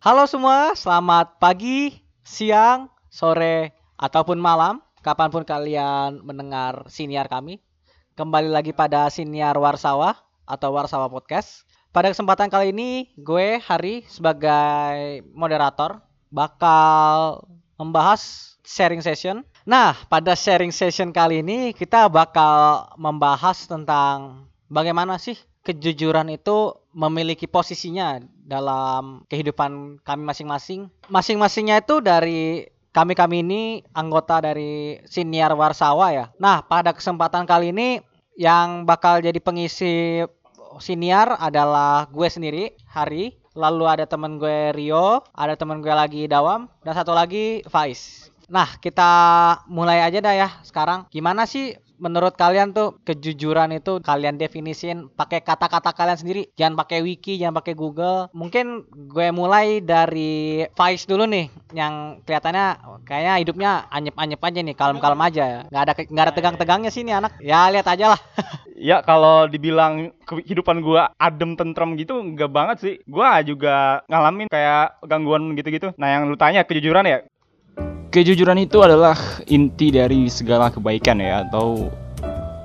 Halo semua, selamat pagi, siang, sore, ataupun malam, kapan pun kalian mendengar siniar kami. Kembali lagi pada siniar Warsawa atau Warsawa Podcast. Pada kesempatan kali ini, gue Hari sebagai moderator bakal membahas sharing session. Nah, pada sharing session kali ini kita bakal membahas tentang bagaimana sih kejujuran itu memiliki posisinya dalam kehidupan kami masing-masing. Masing-masingnya itu dari kami-kami ini anggota dari Siniar Warsawa ya. Nah, pada kesempatan kali ini yang bakal jadi pengisi Siniar adalah gue sendiri, Hari. Lalu ada temen gue Rio, ada temen gue lagi Dawam, dan satu lagi Faiz. Nah, kita mulai aja dah ya sekarang. Gimana sih menurut kalian tuh kejujuran itu kalian definisin pakai kata-kata kalian sendiri jangan pakai wiki jangan pakai google mungkin gue mulai dari Faiz dulu nih yang kelihatannya kayaknya hidupnya anyep-anyep aja nih kalem-kalem aja ya nggak ada nggak ada tegang-tegangnya sih nih anak ya lihat aja lah Ya kalau dibilang kehidupan gua adem tentrem gitu enggak banget sih. Gua juga ngalamin kayak gangguan gitu-gitu. Nah, yang lu tanya kejujuran ya? Kejujuran itu adalah inti dari segala kebaikan ya atau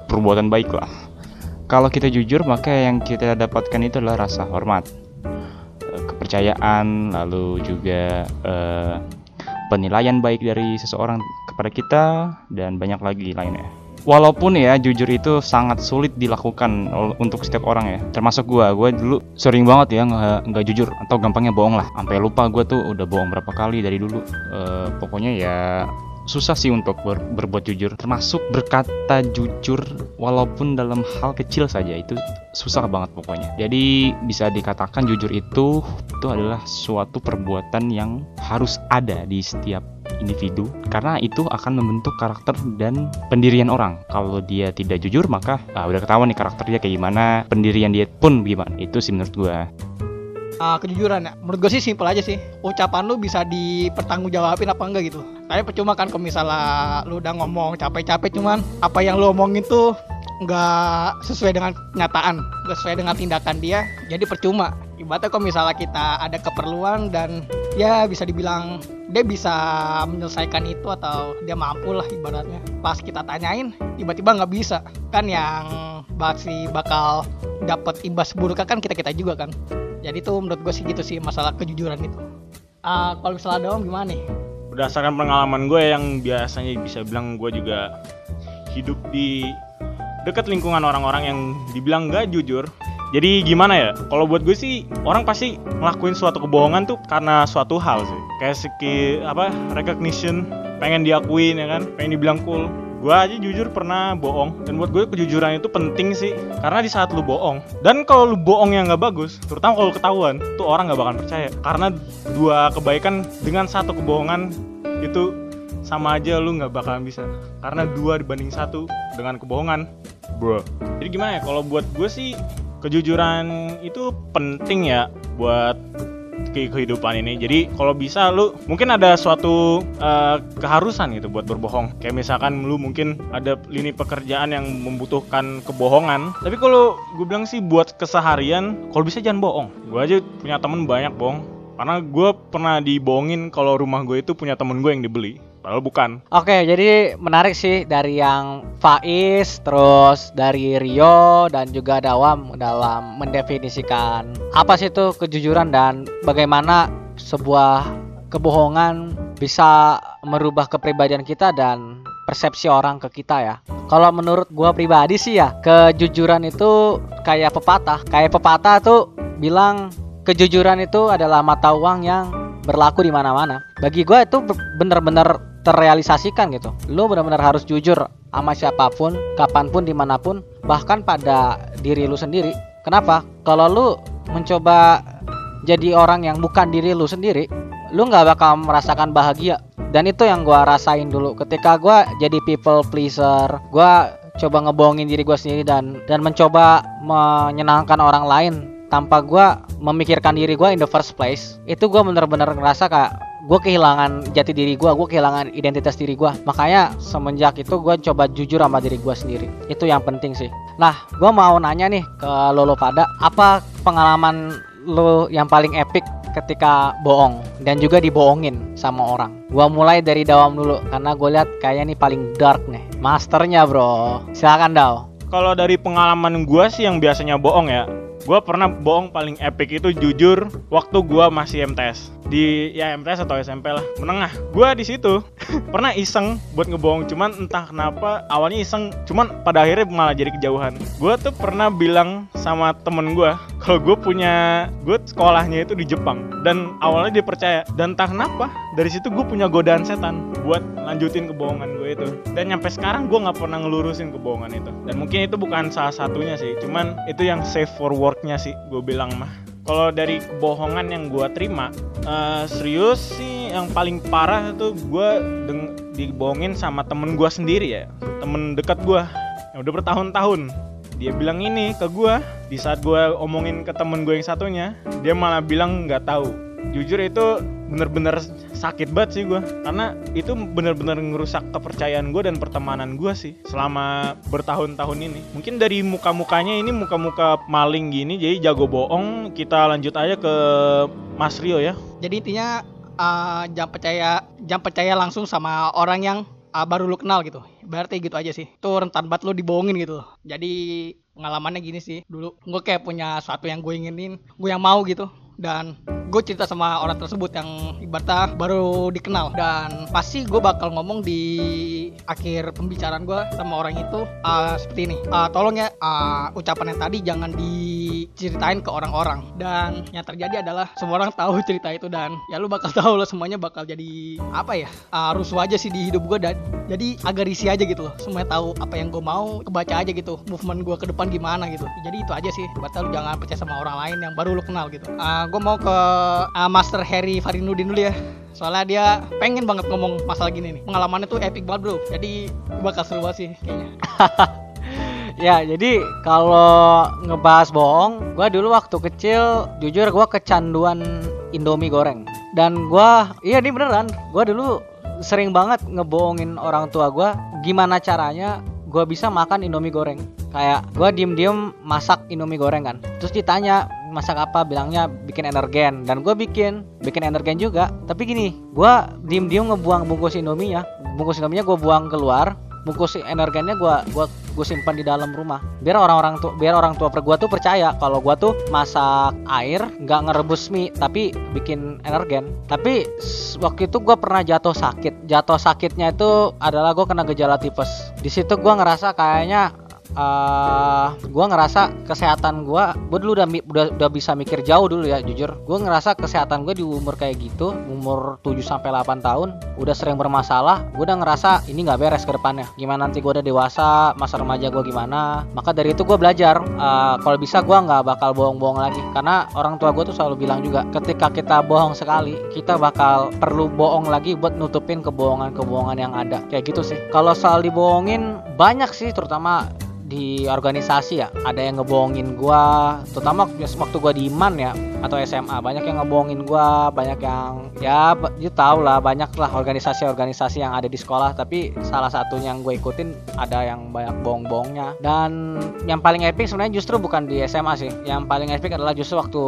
perbuatan baik lah. Kalau kita jujur maka yang kita dapatkan itu adalah rasa hormat, eh, kepercayaan, lalu juga eh, penilaian baik dari seseorang kepada kita dan banyak lagi lainnya. Walaupun ya jujur itu sangat sulit dilakukan untuk setiap orang ya, termasuk gua. Gua dulu sering banget ya nggak jujur atau gampangnya bohong lah. Sampai lupa gua tuh udah bohong berapa kali dari dulu. Eh, pokoknya ya susah sih untuk ber- berbuat jujur termasuk berkata jujur walaupun dalam hal kecil saja itu susah banget pokoknya jadi bisa dikatakan jujur itu itu adalah suatu perbuatan yang harus ada di setiap individu karena itu akan membentuk karakter dan pendirian orang. Kalau dia tidak jujur maka ah, udah ketahuan nih karakter dia kayak gimana pendirian dia pun gimana. Itu sih menurut gua. Ah, kejujuran ya. Menurut gue sih simpel aja sih. Ucapan lu bisa dipertanggungjawabin apa enggak gitu. Tapi percuma kan kalau misalnya lu udah ngomong capek-capek cuman apa yang lu omongin tuh nggak sesuai dengan kenyataan nggak sesuai dengan tindakan dia jadi percuma. Ibaratnya kalau misalnya kita ada keperluan dan ya bisa dibilang dia bisa menyelesaikan itu atau dia mampu lah ibaratnya. Pas kita tanyain tiba-tiba nggak bisa. Kan yang pasti bakal dapat imbas buruknya kan kita kita juga kan. Jadi tuh menurut gue sih gitu sih masalah kejujuran itu. Ah, kalau misalnya doang gimana nih? Berdasarkan pengalaman gue yang biasanya bisa bilang gue juga hidup di dekat lingkungan orang-orang yang dibilang gak jujur jadi gimana ya kalau buat gue sih orang pasti ngelakuin suatu kebohongan tuh karena suatu hal sih. Kayak seki apa recognition pengen diakuin ya kan? Pengen dibilang cool. Gue aja jujur pernah bohong. Dan buat gue kejujuran itu penting sih karena di saat lu bohong dan kalau lu bohong yang nggak bagus terutama kalau ketahuan tuh orang nggak bakal percaya. Karena dua kebaikan dengan satu kebohongan itu sama aja lu nggak bakalan bisa. Karena dua dibanding satu dengan kebohongan. Bro. Jadi gimana ya kalau buat gue sih kejujuran itu penting ya buat ke kehidupan ini. Jadi kalau bisa lu mungkin ada suatu eh, keharusan gitu buat berbohong. Kayak misalkan lu mungkin ada lini pekerjaan yang membutuhkan kebohongan. Tapi kalau gue bilang sih buat keseharian kalau bisa jangan bohong. Gue aja punya temen banyak bohong karena gue pernah dibohongin kalau rumah gue itu punya temen gue yang dibeli padahal bukan Oke, jadi menarik sih dari yang Faiz, terus dari Rio dan juga Dawam dalam mendefinisikan apa sih itu kejujuran dan bagaimana sebuah kebohongan bisa merubah kepribadian kita dan persepsi orang ke kita ya. Kalau menurut gua pribadi sih ya, kejujuran itu kayak pepatah. Kayak pepatah tuh bilang kejujuran itu adalah mata uang yang berlaku di mana-mana. Bagi gua itu be- bener-bener terrealisasikan gitu. Lu benar-benar harus jujur sama siapa pun, kapan pun, di mana pun, bahkan pada diri lu sendiri. Kenapa? Kalau lu mencoba jadi orang yang bukan diri lu sendiri, lu nggak bakal merasakan bahagia. Dan itu yang gua rasain dulu ketika gua jadi people pleaser, gua coba ngebohongin diri gua sendiri dan dan mencoba menyenangkan orang lain tanpa gua memikirkan diri gua in the first place. Itu gua bener-bener ngerasa kayak gue kehilangan jati diri gue, gue kehilangan identitas diri gue. Makanya semenjak itu gue coba jujur sama diri gue sendiri. Itu yang penting sih. Nah, gue mau nanya nih ke Lolo pada, apa pengalaman lo yang paling epic ketika bohong dan juga dibohongin sama orang. Gua mulai dari Dawam dulu karena gue lihat kayaknya nih paling dark nih. Masternya bro. Silakan Daw. Kalau dari pengalaman gua sih yang biasanya bohong ya. Gua pernah bohong paling epic itu jujur waktu gua masih MTS di ya MTS atau SMP lah menengah. Gua di situ pernah iseng buat ngebohong cuman entah kenapa awalnya iseng cuman pada akhirnya malah jadi kejauhan. Gua tuh pernah bilang sama temen gua kalau gue punya gue sekolahnya itu di Jepang dan awalnya dia percaya. Dan entah kenapa dari situ gue punya godaan setan buat lanjutin kebohongan gue itu. Dan nyampe sekarang gue nggak pernah ngelurusin kebohongan itu. Dan mungkin itu bukan salah satunya sih cuman itu yang safe for worknya sih gue bilang mah. Kalau dari kebohongan yang gue terima eh, serius sih yang paling parah itu gue dibohongin sama temen gue sendiri ya. Temen dekat gue yang udah bertahun-tahun. Dia bilang ini ke gue di saat gue omongin ke temen gue yang satunya dia malah bilang nggak tahu. Jujur itu bener-bener sakit banget sih gue karena itu bener-bener ngerusak kepercayaan gue dan pertemanan gue sih selama bertahun-tahun ini. Mungkin dari muka-mukanya ini muka-muka maling gini jadi jago bohong. Kita lanjut aja ke Mas Rio ya. Jadi intinya uh, jangan percaya jangan percaya langsung sama orang yang uh, baru lu kenal gitu. Berarti gitu aja sih. Itu rentan banget lu dibohongin gitu. Jadi pengalamannya gini sih. Dulu gue kayak punya sesuatu yang gue inginin, gue yang mau gitu. Dan gue cerita sama orang tersebut yang ibaratnya baru dikenal dan pasti gue bakal ngomong di akhir pembicaraan gue sama orang itu uh, seperti ini Uh, tolong ya uh, ucapan yang tadi jangan diceritain ke orang-orang. Dan yang terjadi adalah semua orang tahu cerita itu dan. Ya lu bakal tahu lah semuanya bakal jadi apa ya uh, rusuh aja sih di hidup gue dan jadi agak risih aja gitu loh. Semuanya tahu apa yang gue mau kebaca aja gitu. Movement gue ke depan gimana gitu. Jadi itu aja sih. Batal lu jangan percaya sama orang lain yang baru lu kenal gitu. Uh, gue mau ke uh, Master Harry Farinudin dulu ya. Soalnya dia pengen banget ngomong masalah gini nih. Pengalamannya tuh epic banget bro. Jadi bakal seru banget sih kayaknya Ya, jadi kalau ngebahas bohong, gua dulu waktu kecil jujur gua kecanduan Indomie goreng. Dan gua iya ini beneran, gua dulu sering banget ngebohongin orang tua gua gimana caranya gua bisa makan Indomie goreng. Kayak gua diem-diem masak Indomie goreng kan. Terus ditanya masak apa bilangnya bikin energen dan gue bikin bikin energen juga tapi gini gua diem-diem ngebuang bungkus indominya bungkus indominya gue buang keluar bungkus energennya gua gua gue simpan di dalam rumah. Biar orang-orang tuh biar orang tua per gua tuh percaya kalau gua tuh masak air nggak ngerebus mie tapi bikin energen. Tapi waktu itu gua pernah jatuh sakit. Jatuh sakitnya itu adalah gua kena gejala tipes. Di situ gua ngerasa kayaknya eh gua ngerasa kesehatan gua gua dulu udah, udah udah bisa mikir jauh dulu ya jujur. Gua ngerasa kesehatan gue di umur kayak gitu umur 7 sampai 8 tahun udah sering bermasalah gua udah ngerasa ini nggak beres ke depannya. Gimana nanti gua udah dewasa masa remaja gua gimana? Maka dari itu gua belajar eh, kalau bisa gua nggak bakal bohong-bohong lagi. Karena orang tua gua tuh selalu bilang juga ketika kita bohong sekali kita bakal perlu bohong lagi buat nutupin kebohongan-kebohongan yang ada. Kayak gitu sih. Kalau soal dibohongin banyak sih terutama di organisasi ya. Ada yang ngebohongin gua terutama waktu gua di iman ya atau SMA banyak yang ngebohongin gua banyak yang ya you tahu lah banyak lah organisasi-organisasi yang ada di sekolah. Tapi salah satunya yang gue ikutin ada yang banyak bohong-bohongnya. Dan yang paling epic sebenarnya justru bukan di SMA sih. Yang paling epic adalah justru waktu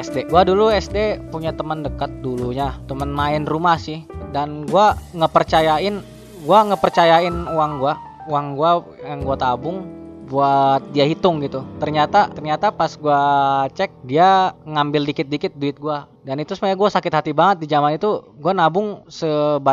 SD gua dulu SD punya teman dekat dulunya teman main rumah sih. Dan gua ngepercayain gua ngepercayain uang gua uang gua yang gua tabung buat dia hitung gitu. Ternyata ternyata pas gua cek dia ngambil dikit-dikit duit gua. Dan itu sebenarnya gua sakit hati banget di zaman itu. Gua nabung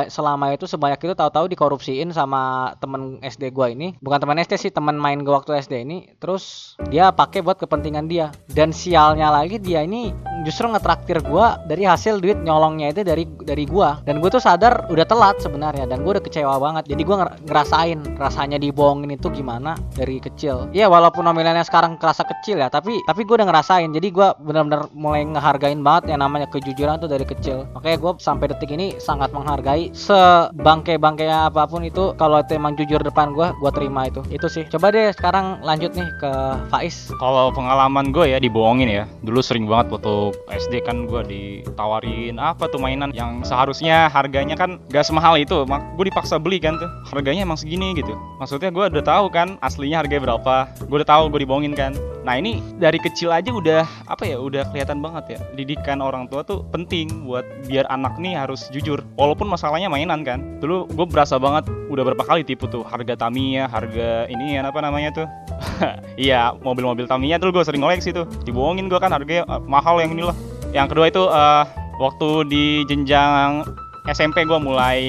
selama itu sebanyak itu tahu-tahu dikorupsiin sama temen SD gua ini. Bukan teman SD sih, teman main gua waktu SD ini. Terus dia pakai buat kepentingan dia. Dan sialnya lagi dia ini justru ngetraktir gua dari hasil duit nyolongnya itu dari dari gua. Dan gue tuh sadar udah telat sebenarnya dan gue udah kecewa banget. Jadi nger- ngerasain rasanya dibohongin itu gimana dari kecil. Iya walaupun nominalnya sekarang kerasa kecil ya, tapi tapi gue udah ngerasain. Jadi gua benar-benar mulai ngehargain banget yang namanya kejujuran tuh dari kecil. Makanya gue sampai detik ini sangat menghargai sebangke-bangkainya apa pun itu kalau itu emang jujur depan gua, gua terima itu. Itu sih. Coba deh sekarang lanjut nih ke Faiz. Kalau pengalaman gue ya dibohongin ya. Dulu sering banget waktu SD kan gue ditawarin apa tuh mainan yang seharusnya harganya kan gak semahal itu. Gue dipaksa beli kan tuh. Harganya emang segini gitu. Maksudnya gue udah tahu kan aslinya harganya berapa. Gue udah tahu gue dibohongin kan. Nah ini dari kecil aja udah apa ya udah kelihatan banget ya didikan orang orang tua tuh penting buat biar anak nih harus jujur walaupun masalahnya mainan kan. Dulu gue berasa banget udah berapa kali tipu tuh harga Tamiya harga ini ya apa namanya tuh? Iya mobil-mobil Tamiya tuh gue sering koleksi tuh. Dibohongin gue kan harganya eh, mahal yang ini loh. Yang kedua itu eh, waktu di jenjang SMP gue mulai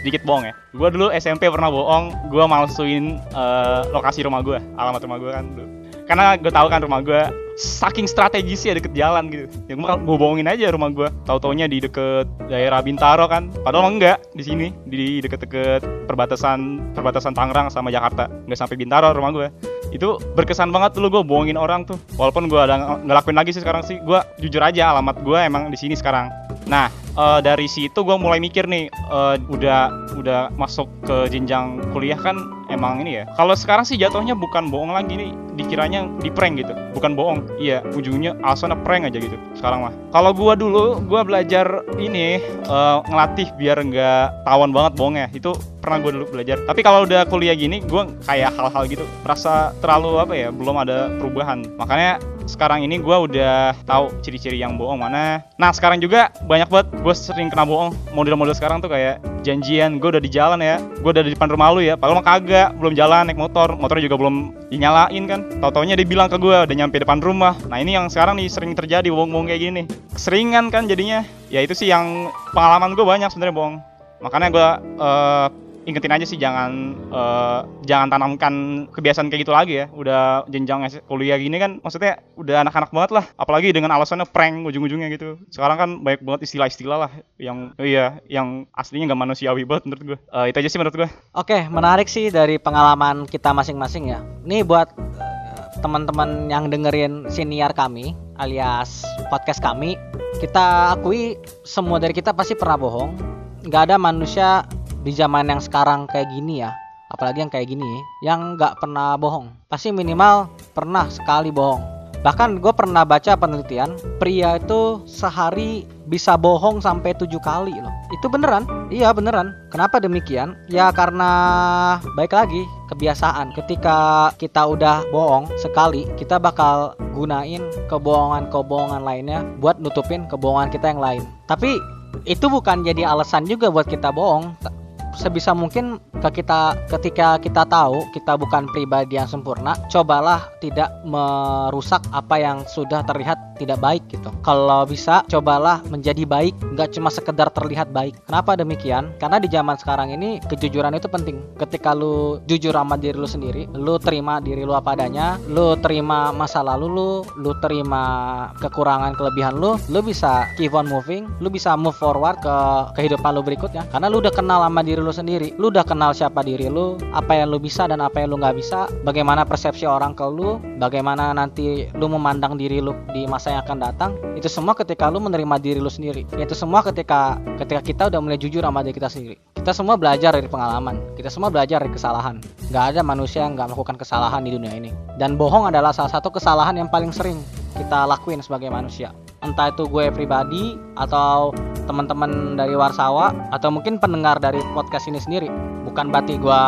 sedikit bohong ya. Gue dulu SMP pernah bohong gue malsuin eh, lokasi rumah gue alamat rumah gue kan dulu karena gue tahu kan rumah gue saking strategis ya deket jalan gitu. Ya gue gue bohongin aja rumah gue tahu taunya di deket daerah Bintaro kan. Padahal enggak di sini. Di deket-deket perbatasan perbatasan Tangerang sama Jakarta. Nggak sampai Bintaro rumah gue itu berkesan banget dulu gue bohongin orang tuh. Walaupun gue ada ng- ngelakuin lagi sih sekarang sih. Gue jujur aja alamat gue emang di sini sekarang. Nah eh, dari situ gue mulai mikir nih eh, udah udah masuk ke jenjang kuliah kan emang ini ya. Kalau sekarang sih jatuhnya bukan bohong lagi nih dikiranya di prank gitu. Bukan bohong. Iya ujungnya alasannya prank aja gitu. Sekarang mah. Kalau gua dulu gua belajar ini eh, ngelatih biar nggak tawan banget bohongnya. Itu pernah gue dulu belajar. Tapi kalau udah kuliah gini gua kayak hal-hal gitu merasa terlalu apa ya belum ada perubahan. Makanya sekarang ini gua udah tahu ciri-ciri yang bohong mana. Nah sekarang juga banyak banget gue sering kena bohong. Model-model sekarang tuh kayak janjian gue udah di jalan ya. Gue udah di depan rumah lu ya. Padahal mah kagak belum jalan naik motor. Motornya juga belum dinyalain kan. Tau taunya dia bilang ke gue udah nyampe depan rumah. Nah ini yang sekarang nih sering terjadi bohong-bohong kayak gini keseringan kan jadinya. Ya itu sih yang pengalaman gue banyak sebenarnya bohong. Makanya gue eh, ingetin aja sih jangan eh, jangan tanamkan kebiasaan kayak gitu lagi ya. Udah jenjang kuliah gini kan maksudnya udah anak-anak banget lah. Apalagi dengan alasannya prank ujung-ujungnya gitu. Sekarang kan banyak banget istilah-istilah lah yang iya yang aslinya nggak manusiawi banget menurut gue Eh, itu aja sih menurut gue Oke, menarik sih dari pengalaman kita masing-masing ya. Nih buat eh, teman-teman yang dengerin siniar kami alias podcast kami, kita akui semua dari kita pasti pernah bohong. Nggak ada manusia di zaman yang sekarang kayak gini ya, apalagi yang kayak gini, yang nggak pernah bohong. Pasti minimal pernah sekali bohong. Bahkan gue pernah baca penelitian, pria itu sehari bisa bohong sampai tujuh kali loh. Itu beneran? Iya beneran. Kenapa demikian? Ya karena baik lagi kebiasaan. Ketika kita udah bohong sekali, kita bakal gunain kebohongan-kebohongan lainnya buat nutupin kebohongan kita yang lain. Tapi itu bukan jadi alasan juga buat kita bohong. Sebisa mungkin ke kita ketika kita tahu kita bukan pribadi yang sempurna, cobalah tidak merusak apa yang sudah terlihat tidak baik gitu. Kalau bisa cobalah menjadi baik, nggak cuma sekedar terlihat baik. Kenapa demikian? Karena di zaman sekarang ini kejujuran itu penting. Ketika lu jujur sama diri lu sendiri, lu terima diri lu apa adanya, lu terima masa lalu lu, lu terima kekurangan kelebihan lu, lu bisa keep on moving, lu bisa move forward ke kehidupan lu berikutnya. Karena lu udah kenal sama diri lu sendiri, lu udah kenal siapa diri lu, apa yang lu bisa dan apa yang lu nggak bisa, bagaimana persepsi orang ke lu, bagaimana nanti lu memandang diri lu di masa yang akan datang. Itu semua ketika lu menerima diri lu sendiri. Itu semua ketika ketika kita udah mulai jujur sama diri kita sendiri. Kita semua belajar dari pengalaman. Kita semua belajar dari kesalahan. Nggak ada manusia yang nggak melakukan kesalahan di dunia ini. Dan bohong adalah salah satu kesalahan yang paling sering kita lakuin sebagai manusia. Entah itu gue pribadi atau teman-teman dari Warsawa atau mungkin pendengar dari podcast ini sendiri. Bukan berarti gue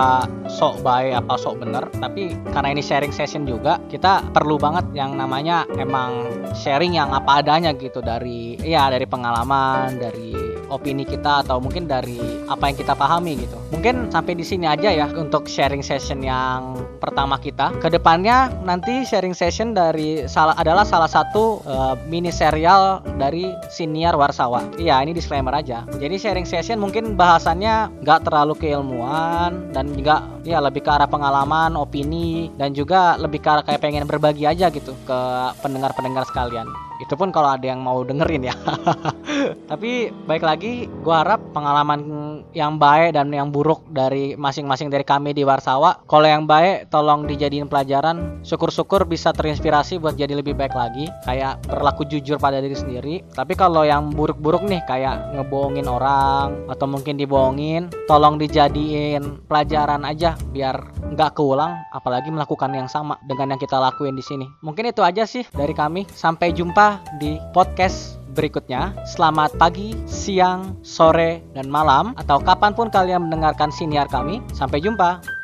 sok baik apa sok bener, tapi karena ini sharing session juga, kita perlu banget yang namanya emang sharing yang apa adanya gitu dari ya dari pengalaman, dari opini kita atau mungkin dari apa yang kita pahami gitu. Mungkin sampai di sini aja ya untuk sharing session yang pertama kita. Ke depannya nanti sharing session dari salah adalah salah satu eh, mini serial dari siniar Warsawa. Iya ini disclaimer aja. Jadi sharing session mungkin bahasannya nggak terlalu keilmuan dan juga ya lebih ke arah pengalaman, opini dan juga lebih ke arah kayak pengen berbagi aja gitu ke pendengar-pendengar sekalian. Itu pun kalau ada yang mau dengerin ya. Tapi baik lagi, gua harap pengalaman yang baik dan yang buruk dari masing-masing dari kami di Warsawa. Kalau yang baik, tolong dijadiin pelajaran. Syukur-syukur bisa terinspirasi buat jadi lebih baik lagi. Kayak berlaku jujur pada diri sendiri. Tapi kalau yang buruk-buruk nih, kayak ngebohongin orang atau mungkin dibohongin, tolong dijadiin pelajaran aja biar nggak keulang. Apalagi melakukan yang sama dengan yang kita lakuin di sini. Mungkin itu aja sih dari kami. Sampai jumpa di podcast berikutnya. Selamat pagi, siang, sore, dan malam, atau kapan pun kalian mendengarkan siniar kami. Sampai jumpa.